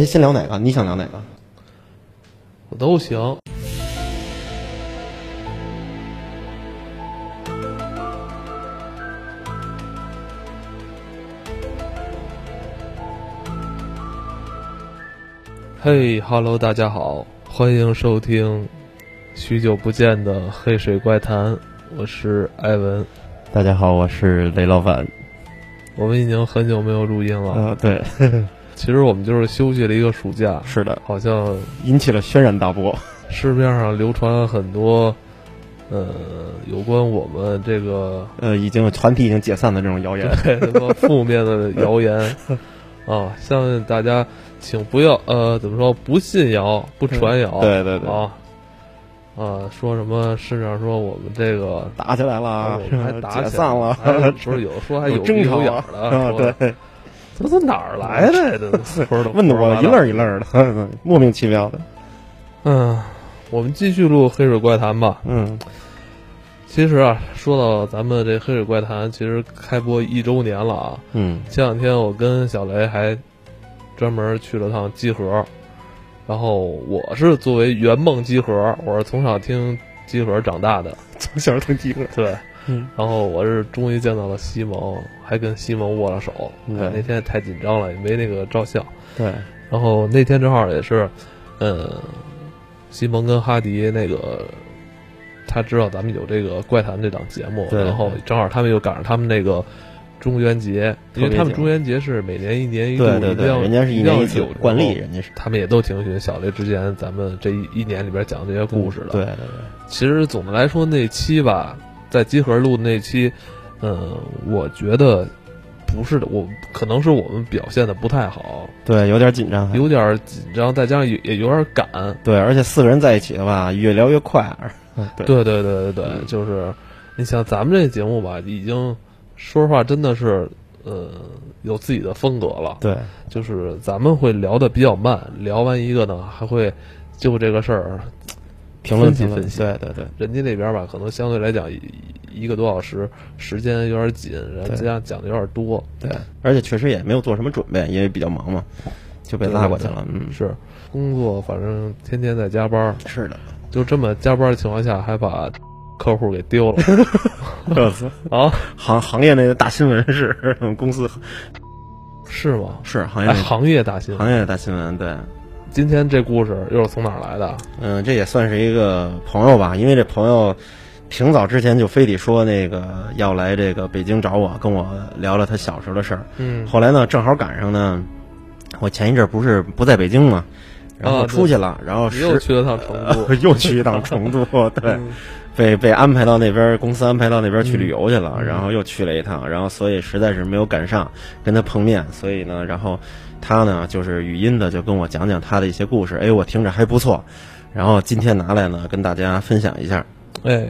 哎，先聊哪个？你想聊哪个？我都行。嘿哈喽，大家好，欢迎收听许久不见的《黑水怪谈》，我是艾文。大家好，我是雷老板。我们已经很久没有录音了。呃，对，其实我们就是休息了一个暑假，是的，好像引起了轩然大波。市面上流传很多，呃，有关我们这个呃，已经团体已经解散的这种谣言，对，什么负面的谣言。啊，相信大家请不要呃，怎么说，不信谣，不传谣，对对对。啊啊，说什么市面上说我们这个打起来了，还打起来解散了，还不是有说还有争吵有眼的，啊，这都哪儿来的？这 不知道问的我一愣一愣的，莫名其妙的。嗯，我们继续录《黑水怪谈》吧。嗯，其实啊，说到咱们这《黑水怪谈》，其实开播一周年了啊。嗯，前两天我跟小雷还专门去了趟集合，然后我是作为圆梦集合，我是从小听集合长大的，从小听集合，对。嗯，然后我是终于见到了西蒙，还跟西蒙握了手。那天太紧张了，也没那个照相。对，然后那天正好也是，嗯，西蒙跟哈迪那个，他知道咱们有这个怪谈这档节目，然后正好他们又赶上他们那个中元节，因为他们中元节是每年一年一度，对对对，一定要人家是一年一次有惯例，人家是他们也都挺喜欢小雷之前咱们这一一年里边讲这些故事的。对对对，其实总的来说，那期吧，在集合录的那期，嗯，我觉得不是的，我可能是我们表现的不太好，对，有点紧张，有点紧张，再加上也也有点赶。对，而且四个人在一起的话，越聊越快。嗯，对，对对对对对，嗯就是你像咱们这节目吧，已经说实话真的是呃有自己的风格了。对，就是咱们会聊的比较慢，聊完一个呢，还会就这个事儿评论评论分析分析对对对，人家那边吧，可能相对来讲一一个多小时，时间有点紧，然后再加上讲的有点多。对，而且确实也没有做什么准备，因为比较忙嘛，就被拉过去了。嗯，是工作，反正天天在加班，是的，就这么加班的情况下，还把客户给丢了 啊？行行业内的大新闻是公司 是吗？是行业哎，行业大新闻。行业大新闻，对，今天这故事又是从哪儿来的？嗯，这也算是一个朋友吧，因为这朋友挺早之前就非得说那个要来这个北京找我，跟我聊聊他小时候的事儿。嗯，后来呢，正好赶上呢，我前一阵儿不是不在北京嘛，然后啊出去了，然后又去了趟成都，又去一趟成都，对，嗯。被被安排到那边，公司安排到那边去旅游去了，嗯。然后又去了一趟，然后所以实在是没有赶上跟他碰面，所以呢，然后他呢就是语音的就跟我讲讲他的一些故事，哎，我听着还不错，然后今天拿来呢跟大家分享一下，哎，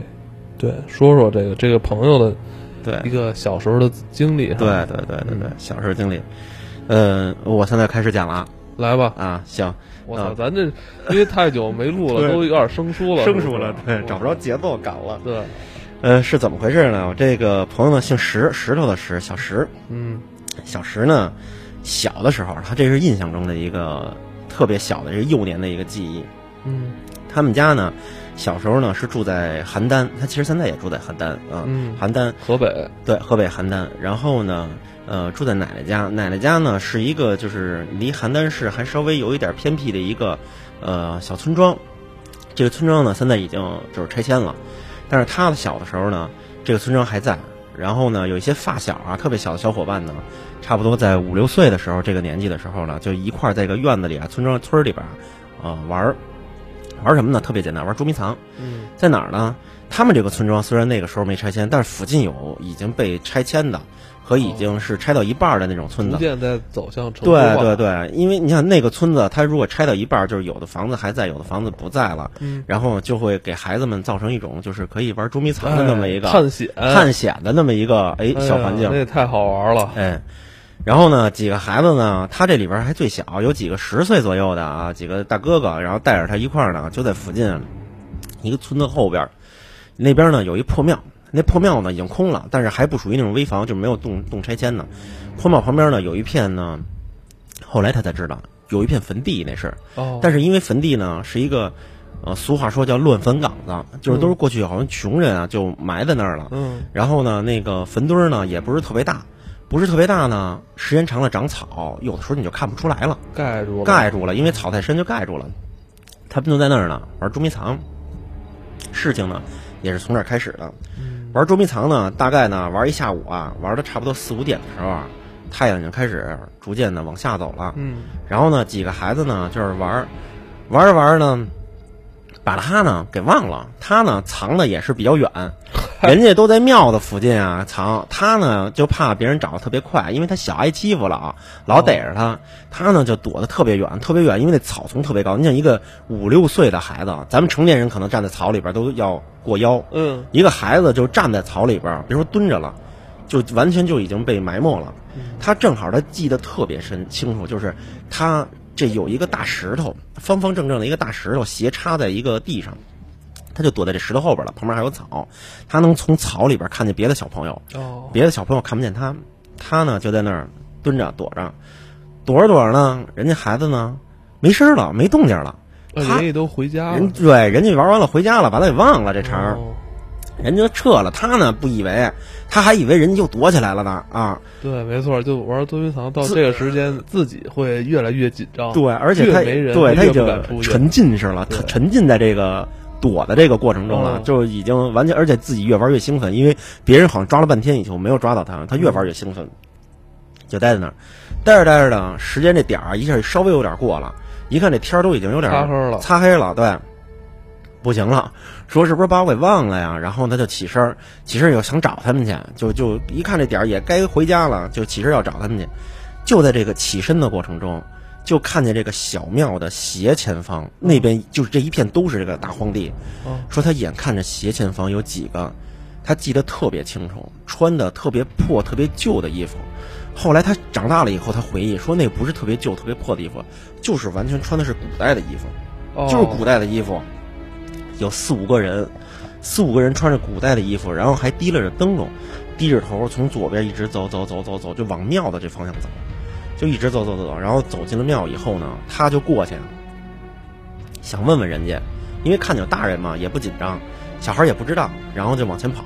对，说说这个这个朋友的对，一个小时候的经历。对对对对对，小时候经历，嗯，我现在开始讲了。啊来吧，啊，行，我操，啊咱这因为太久没录了，都有点生疏了，生疏了，对，找不着节奏感了。对，呃，是怎么回事呢？我这个朋友呢姓石，石头的石，小石。嗯。小石呢，小的时候，他这是印象中的一个特别小的这个幼年的一个记忆。嗯。他们家呢，小时候呢是住在邯郸，他其实现在也住在邯郸啊，嗯，邯郸河北，对河北邯郸。然后呢，呃，住在奶奶家，奶奶家呢是一个就是离邯郸市还稍微有一点偏僻的一个呃小村庄。这个村庄呢现在已经就是拆迁了，但是他小的时候呢，这个村庄还在。然后呢，有一些发小啊，特别小的小伙伴呢，差不多在五六岁的时候，这个年纪的时候呢，就一块儿在一个院子里啊，村庄村儿里边儿啊、玩儿，玩什么呢？特别简单，玩捉迷藏。嗯在哪儿呢？他们这个村庄虽然那个时候没拆迁，但是附近有已经被拆迁的和已经是拆到一半的那种村子。逐渐在走向城市对对对，因为你想那个村子，它如果拆到一半，就是有的房子还在，有的房子不在了，嗯，然后就会给孩子们造成一种就是可以玩捉迷藏的那么一个、哎探险探险的那么一个哎小环境那。也太好玩了。哎，然后呢，几个孩子呢，他这里边还最小，有几个十岁左右的啊，几个大哥哥，然后带着他一块儿呢，就在附近一个村子后边儿，那边呢有一破庙，那破庙呢已经空了，但是还不属于那种危房，就没有动动拆迁呢。破庙旁边呢有一片呢，后来他才知道，有一片坟地，那是。哦，但是因为坟地呢是一个，呃，俗话说叫乱坟岗子，就是都是过去好像穷人啊就埋在那儿了。嗯然后呢，那个坟堆儿呢也不是特别大，不是特别大呢，时间长了长草，有的时候你就看不出来了，盖住了，盖住了，因为草太深就盖住了。他们就在那儿呢玩捉迷藏，事情呢也是从这儿开始的。嗯玩捉迷藏呢，大概呢玩一下午啊，玩到差不多四五点的时候啊，太阳已经开始逐渐的往下走了。嗯然后呢，几个孩子呢就是玩儿，玩着玩着呢，把他呢给忘了。他呢藏的也是比较远，人家都在庙的附近啊藏，他呢就怕别人找的特别快，因为他小挨欺负了啊，老逮着他。他呢就躲得特别远，特别远，因为那草丛特别高。你想一个五六岁的孩子，咱们成年人可能站在草里边都要过腰，嗯一个孩子就站在草里边，别说蹲着了，就完全就已经被埋没了。他正好他记得特别深清楚，就是他这有一个大石头，方方正正的一个大石头斜插在一个地上，他就躲在这石头后边了，旁边还有草，他能从草里边看见别的小朋友，哦，别的小朋友看不见他，他呢就在那儿蹲着躲着，躲着躲着呢，人家孩子呢没声儿了，没动静了。人家都回家了人，对，人家玩完了回家了，把他给忘了这茬儿。哦人家撤了，他呢不以为，他还以为人家又躲起来了呢啊！对，没错，就玩捉迷藏到这个时间，自己会越来越紧张。对，而且他对他已经沉浸式了，他沉浸在这个躲的这个过程中了，嗯就已经完全，而且自己越玩越兴奋，因为别人好像抓了半天以后没有抓到他，他越玩越兴奋，就待在那儿，待着待着呢，时间这点儿啊一下稍微有点过了，一看这天儿都已经有点擦黑了擦黑了，对，不行了，说是不是把我给忘了呀？然后他就起身儿，起身儿又想找他们去，就就一看这点儿也该回家了，就起身要找他们去。就在这个起身的过程中，就看见这个小庙的斜前方那边，就是这一片都是这个大荒地。哦说他眼看着斜前方有几个，他记得特别清楚，穿的特别破、特别旧的衣服。后来他长大了以后，他回忆说，那不是特别旧、特别破的衣服，就是完全穿的是古代的衣服。哦，就是古代的衣服，有四五个人，四五个人穿着古代的衣服，然后还提拉着灯笼，低着头从左边一直走走走走走，就往庙的这方向走，就一直走走走走，然后走进了庙以后呢，他就过去，想问问人家，因为看见有大人嘛，也不紧张，小孩也不知道，然后就往前跑，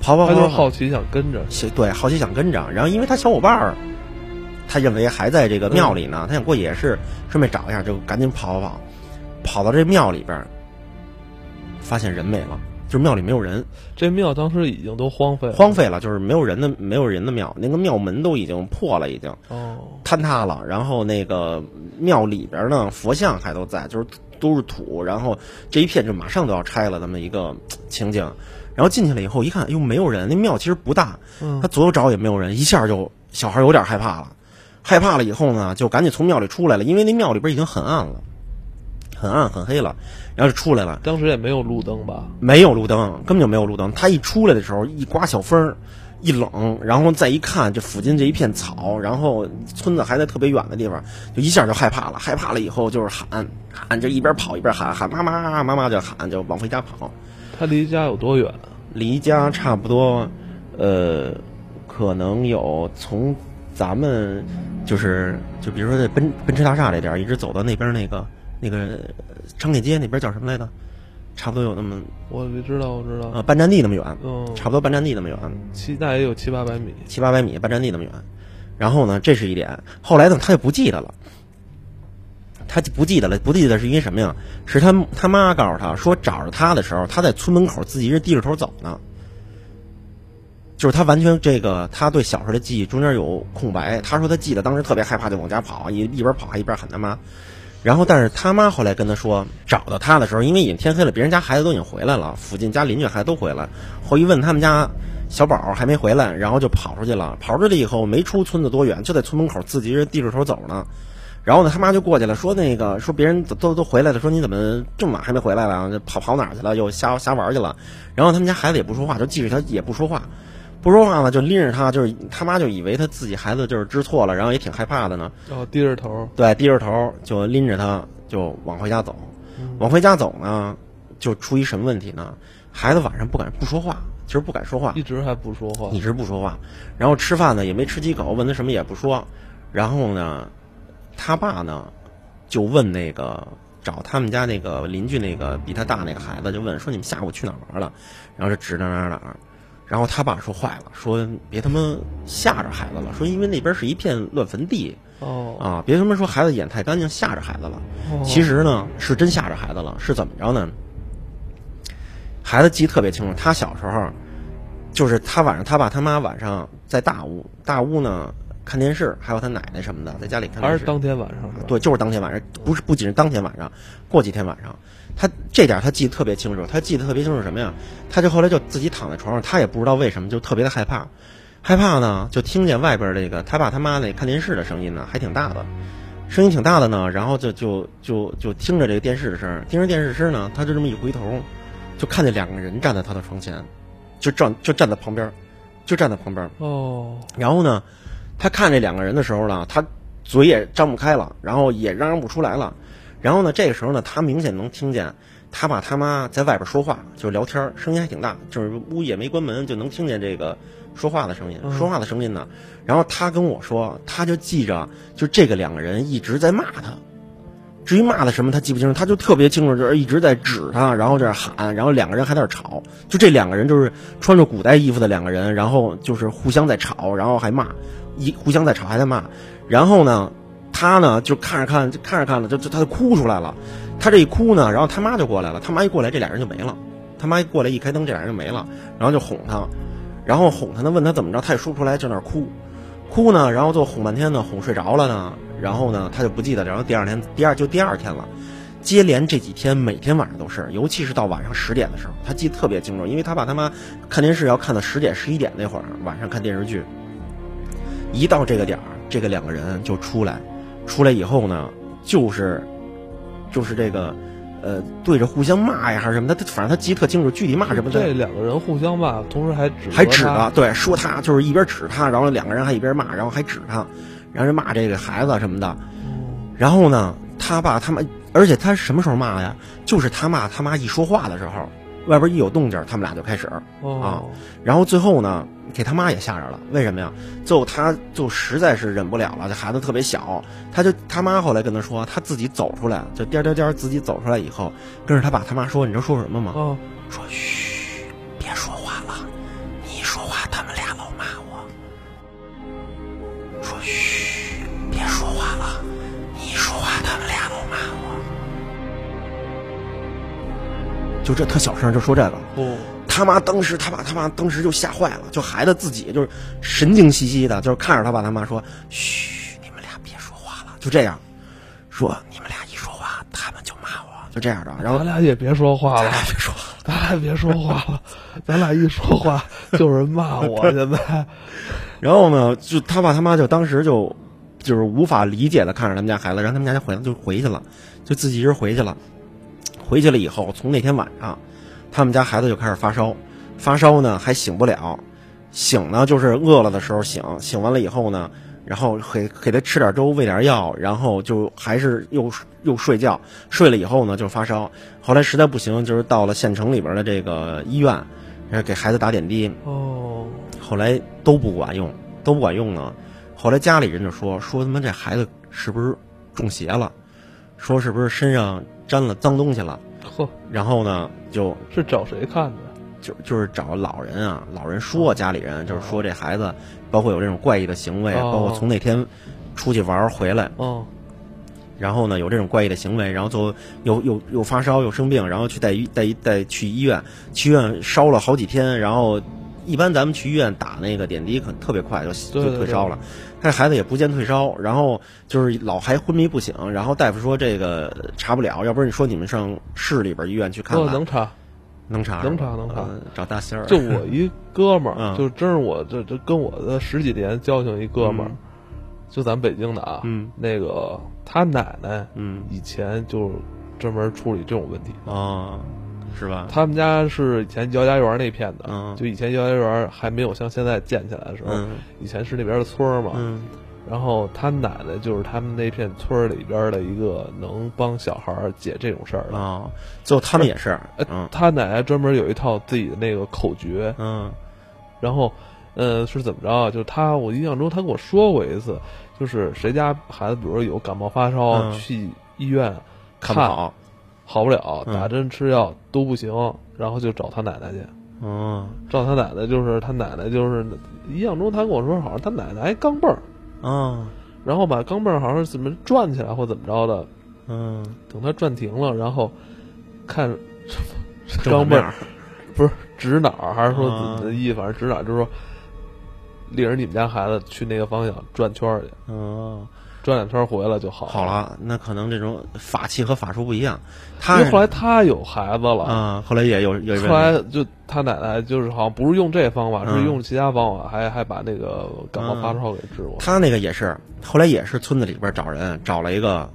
跑跑他跑他，就好奇想跟着。对，好奇想跟着，然后因为他小伙伴儿，他认为还在这个庙里呢，他想过去也是顺便找一下，就赶紧跑跑跑，跑到这庙里边儿，发现人没了，就是庙里没有人，这庙当时已经都荒废了，荒废了，就是没有人的没有人的庙，那个庙门都已经破了，已经哦，坍塌了，然后那个庙里边呢，佛像还都在，就是都是土，然后这一片就马上都要拆了，这么一个情景。然后进去了以后一看，又，没有人，那庙其实不大，嗯。他左右找也没有人，一下就小孩有点害怕了，害怕了以后呢，就赶紧从庙里出来了，因为那庙里边已经很暗了，很暗很黑了，然后就出来了，当时也没有路灯吧？没有路灯，根本就没有路灯。他一出来的时候，一刮小风儿，一冷，然后再一看，这附近这一片草，然后村子还在特别远的地方，就一下就害怕了。害怕了以后就是喊喊，就一边跑一边喊喊妈妈妈妈就喊，就往回家跑。他离家有多远？离家差不多，呃，可能有从咱们就是就比如说在奔奔驰大厦这点儿，一直走到那边那个那个呃商业街那边叫什么来着？差不多有那么我知道，我知道，呃半站地那么远，嗯，差不多半站地那么远，七大也有七八百米。七八百米，半站地那么远。然后呢，这是一点。后来呢，他就不记得了，他就不记得了。不记得是因为什么呀？是他他妈告诉他说，找着他的时候，他在村门口自己是低着头走呢。就是他完全这个，他对小时候的记忆中间有空白。他说他记得当时特别害怕，就往家跑，一一边跑还一边喊他妈。然后，但是他妈后来跟他说，找到他的时候，因为已经天黑了，别人家孩子都已经回来了，附近家邻居孩子都回来。后一问他们家小宝还没回来，然后就跑出去了。跑出去以后，没出村子多远，就在村门口自己人低着头走呢。然后呢，他妈就过去了，说那个说别人都都回来了，说你怎么这么晚还没回来了？跑跑哪儿去了？又瞎瞎玩去了。然后他们家孩子也不说话，就记着他也不说话，不说话呢，就拎着他，就是他妈就以为他自己孩子就是知错了，然后也挺害怕的呢。然后低着头，对，低着头就拎着他就往回家走，往回家走呢，就出一什么问题呢？孩子晚上不敢不说话，其实不敢说话，一直还不说话。一直不说话。然后吃饭呢也没吃几口，问他什么也不说。然后呢，他爸呢就问那个找他们家那个邻居那个比他大那个孩子，就问说你们下午去哪儿玩了？然后就指哪儿哪儿哪儿。然后他爸说坏了，说别他妈吓着孩子了，说因为那边是一片乱坟地哦啊，别他妈说孩子眼太干净吓着孩子了。哦其实呢，是真吓着孩子了，是怎么着呢？孩子记得特别清楚，他小时候就是他晚上他爸他妈晚上在大屋，大屋呢看电视，还有他奶奶什么的在家里看电视。还是当天晚上？对，就是当天晚上，不是不仅是当天晚上，过几天晚上，他这点他记得特别清楚，他记得特别清楚什么呀？他就后来就自己躺在床上，他也不知道为什么就特别的害怕，害怕呢就听见外边这个他爸他妈那看电视的声音呢还挺大的，声音挺大的呢，然后就就就就听着这个电视的声儿，听着电视声呢，他就这么一回头，就看见两个人站在他的床前，就站就站在旁边，就站在旁边，哦，然后呢，他看这两个人的时候呢，他嘴也张不开了，然后也嚷嚷不出来了。然后呢，这个时候呢，他明显能听见他爸他妈在外边说话，就是聊天，声音还挺大，就是屋也没关门，就能听见这个说话的声音，嗯说话的声音呢。然后他跟我说，他就记着，就这个两个人一直在骂他。至于骂的什么，他记不清楚，他就特别清楚，就是一直在指他，然后在那喊，然后两个人还在那吵，就这两个人就是穿着古代衣服的两个人，然后就是互相在吵，然后还骂，一互相在吵还在骂，然后呢，他呢就看着看着看着看着就就他就哭出来了，他这一哭呢，然后他妈就过来了，他妈一过来这俩人就没了，他妈一过来一开灯这俩人就没了，然后就哄他，然后哄他呢问他怎么着，他也说不出来，就那哭，哭呢，然后就哄半天呢，哄睡着了呢，然后呢他就不记得，然后第二天第二就第二天了。接连这几天，每天晚上都是，尤其是到晚上十点的时候，他记得特别清楚，因为他爸他妈看电视要看到十点十一点那会儿，晚上看电视剧，一到这个点儿，这个两个人就出来，出来以后呢，就是就是这个呃对着互相骂呀还是什么的，他反正他记得特清楚，具体骂什么的这两个人互相骂，同时还指还指他他，对，说他就是一边指他，然后两个人还一边骂，然后还指他，然后就骂这个孩子什么的。然后呢，他爸他妈，而且他什么时候骂呀？就是他骂他妈一说话的时候，外边一有动静，他们俩就开始。哦，然后最后呢，给他妈也吓着了。为什么呀？最后他就实在是忍不了了，这孩子特别小，他就他妈后来跟他说，他自己走出来，就颠颠颠自己走出来以后，跟着他爸他妈说，你知道说什么吗？哦，说嘘，别说就这特小声就说这个，哦，他妈当时他爸他妈当时就吓坏了，就孩子自己就是神经兮兮的，就是看着他爸他妈说：“嘘，你们俩别说话了。”就这样，说你们俩一说话，他们就骂我，就这样的。然后咱俩也别说话了，别说话，咱俩也别说话了，咱俩一说话就人骂我。现在，然后呢，就他爸他妈就当时就就是无法理解的看着他们家孩子，然后他们家就回就回去了，就自己一人回去了。回去了以后，从那天晚上，他们家孩子就开始发烧，发烧呢还醒不了，醒呢就是饿了的时候醒，醒完了以后呢，然后给给他吃点粥，喂点药，然后就还是又又睡觉，睡了以后呢就发烧，后来实在不行，就是到了县城里边的这个医院，然后给孩子打点滴，哦，后来都不管用，都不管用呢。后来家里人就说说他妈这孩子是不是中邪了？说是不是身上沾了脏东西了？呵，然后呢，就是找谁看的？就就是找老人啊，老人说家里人就是说这孩子，包括有这种怪异的行为，哦。包括从那天出去玩回来，哦，然后呢有这种怪异的行为，然后就又又又发烧又生病，然后去带医带带去医院，去医院烧了好几天，然后一般咱们去医院打那个点滴可能特别快就就退烧了，但是孩子也不见退烧，然后就是老还昏迷不醒，然后大夫说这个查不了，要不然你说你们上市里边医院去看哦，看，能查。能查能查能查呃找大仙儿，就我一哥们儿，嗯。就真是我这这跟我的十几年交情一哥们儿，嗯。就咱北京的啊，嗯。那个他奶奶嗯。以前就专门处理这种问题。哦，是吧？他们家是以前姚家园那片的，嗯就以前姚家园还没有像现在建起来的时候，嗯以前是那边的村儿嘛。嗯然后他奶奶就是他们那片村儿里边的一个能帮小孩儿解这种事儿的。哦，最后他们也是，呃嗯他奶奶专门有一套自己的那个口诀，嗯然后，呃，是怎么着啊？就是他，我印象中他跟我说过一次，就是谁家孩子，比如说有感冒发烧，嗯去医院看好不了，嗯。打针吃药都不行，然后就找他奶奶去。嗯。找他奶奶就是他奶奶就是印象中他跟我说好像他奶奶还钢镚儿，嗯。然后把钢镚儿好像是怎么转起来或怎么着的，嗯，等他转停了，然后看 钢镚儿不是指哪儿，还是说啊怎么的意，反正指哪儿，就是说领着你们家孩子去那个方向转圈儿去，哦，转两圈回来就好好。了，那可能这种法器和法术不一样，他因为后来他有孩子了，啊，后来也有有后来就他奶奶就是好像不是用这方法，嗯是用其他方法，还还把那个感冒发烧给治过。他那个也是，后来也是村子里边找人找了一个，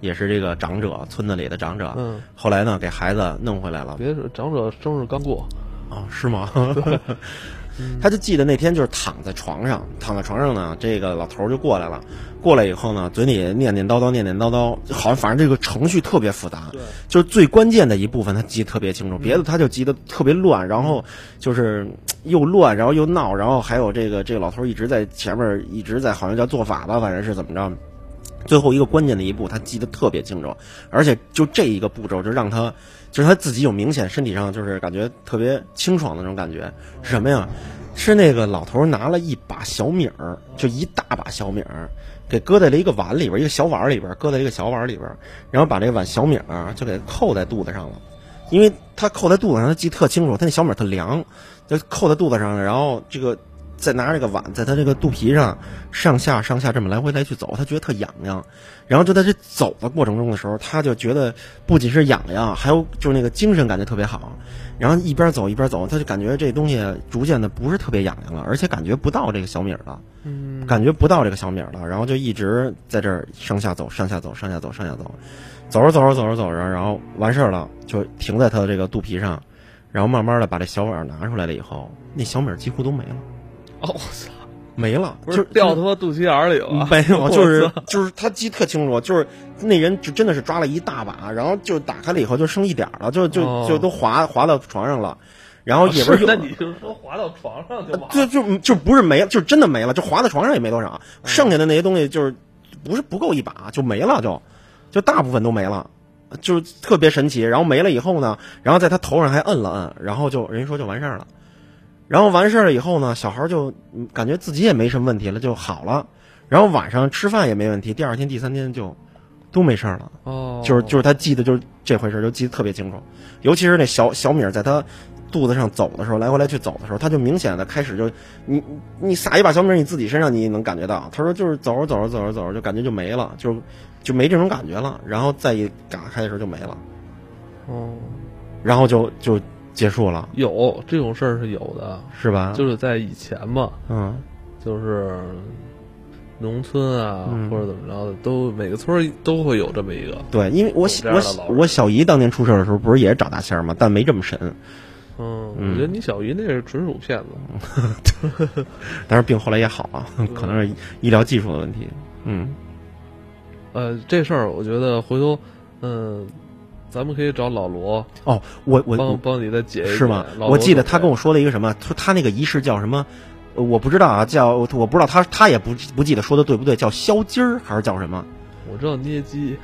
也是这个长者，村子里的长者。嗯，后来呢，给孩子弄回来了。别说长者生日刚过，哦，是吗？他就记得那天就是躺在床上，躺在床上呢，这个老头儿就过来了。过来以后呢，嘴里念念叨叨，念念叨叨，好像反正这个程序特别复杂。对，就是最关键的一部分，他记得特别清楚，别的他就记得特别乱，然后就是又乱，然后又闹，然后还有这个这个老头儿一直在前面一直在好像叫做法吧，反正是怎么着。最后一个关键的一步，他记得特别清楚，而且就这一个步骤，就让他就是他自己有明显身体上就是感觉特别清爽的那种感觉，是什么呀？是那个老头拿了一把小米儿，就一大把小米儿，给搁在了一个碗里边，一个小碗里边，搁在一个小碗里边，然后把这碗小米儿就给扣在肚子上了，因为他扣在肚子上，他记特清楚，他那小米儿特凉，就扣在肚子上了，然后这个再拿这个碗在他这个肚皮上上下上下这么来回来去走，他觉得特痒痒，然后就在这走的过程中的时候，他就觉得不仅是痒痒，还有就是那个精神感觉特别好，然后一边走一边走，他就感觉这东西逐渐的不是特别痒痒了，而且感觉不到这个小米了。感觉不到这个小米了，然后就一直在这儿上下走，上下走，上下走，上下走，走着走着走着走着，然后完事儿了，就停在他的这个肚皮上，然后慢慢的把这小碗拿出来了以后，那小米几乎都没了，我操，没了，不就是掉他妈肚脐眼儿里了？没有，就是就是他记特清楚，就是那人就真的是抓了一大把，然后就打开了以后就剩一点儿了，就就哦就都滑滑到床上了，然后里边又是那你就说滑到床上就完了。就就就不是没了，就真的没了，就滑到床上也没多少，剩下的那些东西就是不是不够一把就没了就，就大部分都没了，就是特别神奇。然后没了以后呢，然后在他头上还摁了摁，然后就人家说就完事儿了。然后完事儿了以后呢，小孩儿就嗯感觉自己也没什么问题了，就好了。然后晚上吃饭也没问题，第二天、第三天就都没事儿了。哦，就是就是他记得就是这回事儿，就记得特别清楚，尤其是那小小米儿在他肚子上走的时候，来回来去走的时候，他就明显的开始就你你撒一把小米儿你自己身上你也能感觉到，他说就是走着走着走着走着就感觉就没了，就就没这种感觉了，然后再一打开的时候就没了，哦，然后就就结束了，有这种事儿是有的，是吧？就是在以前嘛，嗯就是农村啊，嗯或者怎么着的，都每个村儿都会有这么一个。对，因为我小我我小姨当年出事儿的时候，不是也是找大仙儿吗？但没这么神，嗯，嗯我觉得你小姨那是纯属骗子。但是病后来也好了，可能是医疗技术的问题。嗯呃，这事儿我觉得回头，嗯，咱们可以找老罗哦，我我帮帮你再解一解。是吗？我记得他跟我说，说了一个什么，说他那个仪式叫什么，呃我不知道啊，叫我不知道他他也不不记得说的对不对，叫削筋儿还是叫什么？我知道捏鸡，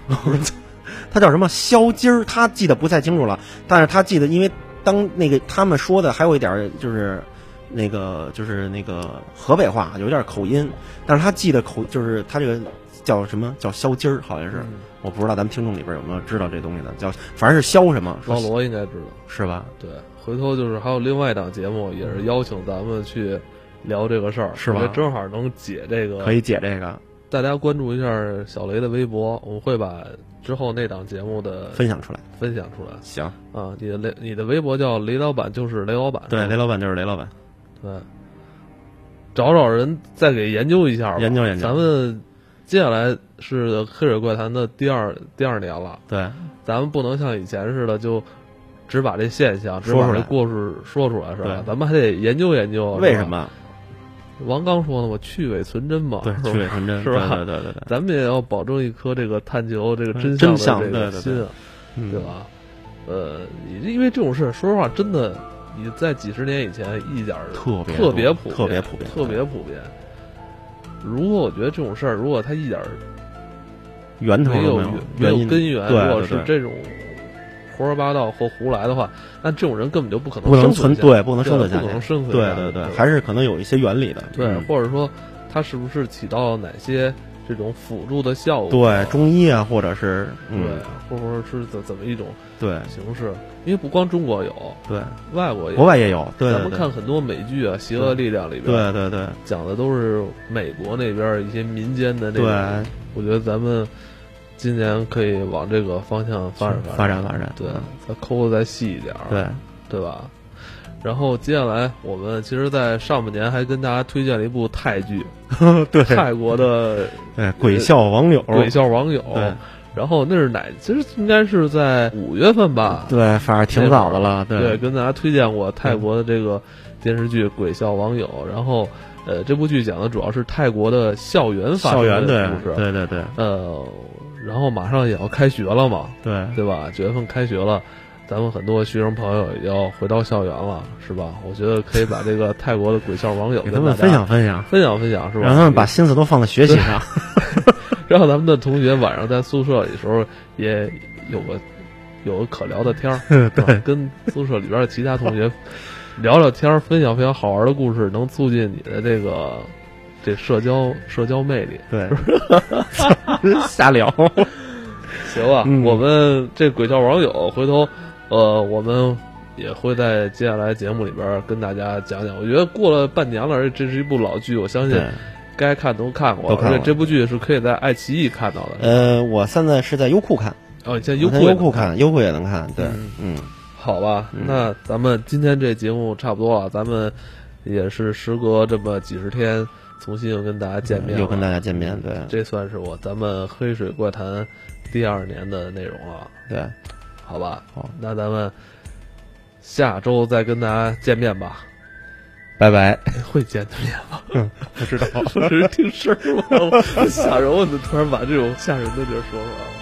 他叫什么削筋儿？他记得不太清楚了，但是他记得，因为当那个他们说的还有一点儿就是那个就是那个河北话有点口音，但是他记得口就是他这个叫什么？叫削筋儿，好像是、嗯。我不知道咱们听众里边有没有知道这东西的，叫反正是削什么，说老罗应该知道。是吧？对，回头就是还有另外一档节目，也是邀请咱们去聊这个事儿，是吧？正好能解这个。可以解这个。大家关注一下小雷的微博，我们会把之后那档节目的分享出来。分享出来。行，啊。你的雷，你的微博叫雷老板，就是雷老板，对，雷老板就是雷老板，对，找找人再给研究一下吧，研究研究。咱们接下来是黑水怪谈的第二第二年了，对，咱们不能像以前似的就。只把这现象，只把这故事说出来是吧？咱们还得研究研究。为什？么？王刚说的嘛，去伪存真嘛，对，去伪存真，是吧对对对咱们也要保证一颗这个探求这个真真相这个心对？吧？呃，你因为这种事，说实话，真的你在几十年以前一点儿特别特别普遍，特别普遍特别普遍。如果我觉得这种事儿，如果他一点儿源头没有都没有没有因根源，如果是这种胡说八道或胡来的话，那这种人根本就不可能不能生存对不能生存下去不可能生存对下去对对，还是可能有一些原理的。对，嗯或者说他是不是起到哪些这种辅助的效果？对中医啊，或者是对嗯，或者说是怎怎么一种对形式？因为不光中国有，对，外国也有国外也有，对咱们看很多美剧啊，《邪恶力量》里边，对对对讲的都是美国那边一些民间的那对种。我觉得咱们今年可以往这个方向发展发展发展，对嗯，再抠的再细一点，对对吧？然后接下来，我们其实，在上半年还跟大家推荐了一部泰剧，对泰国的对，鬼笑网友，《鬼笑网友》。然后那是哪？其实应该是在五月份吧。对，反正挺早的了，对，跟大家推荐过泰国的这个电视剧《鬼笑网友》。然后，呃，这部剧讲的主要是泰国的校园发生校园的故事。对对对呃，然后马上也要开学了嘛，对对吧？九月份开学了，咱们很多学生朋友也要回到校园了，是吧？我觉得可以把这个泰国的鬼校网友给他们分享分享，分享分享，是吧？让他们把心思都放在学习上。让咱们的同学晚上在宿舍里的时候也有个有个可聊的天儿，对跟宿舍里边的其他同学聊聊天儿，分享分享好玩的故事，能促进你的这个这社交社交魅力。对，瞎聊。行吧，嗯我们这鬼叫网友回头呃，我们也会在接下来节目里边跟大家讲讲。我觉得过了半年了，而且这是一部老剧，我相信，该看都看过，而且这部剧是可以在爱奇艺看到的。呃，我现在是在优酷看，哦，在优酷优酷看，优酷也能看。对嗯，嗯，好吧，嗯那咱们今天这节目差不多了，咱们也是时隔这么几十天，重新又跟大家见面了，又跟大家见面。对这算是我咱们黑水怪谈第二年的内容了，对，好吧？好，那咱们下周再跟大家见面吧。拜拜。会见面吗？不知道。只 是听声儿吗？吓人！我怎么突然把这种吓人的地儿说出来了？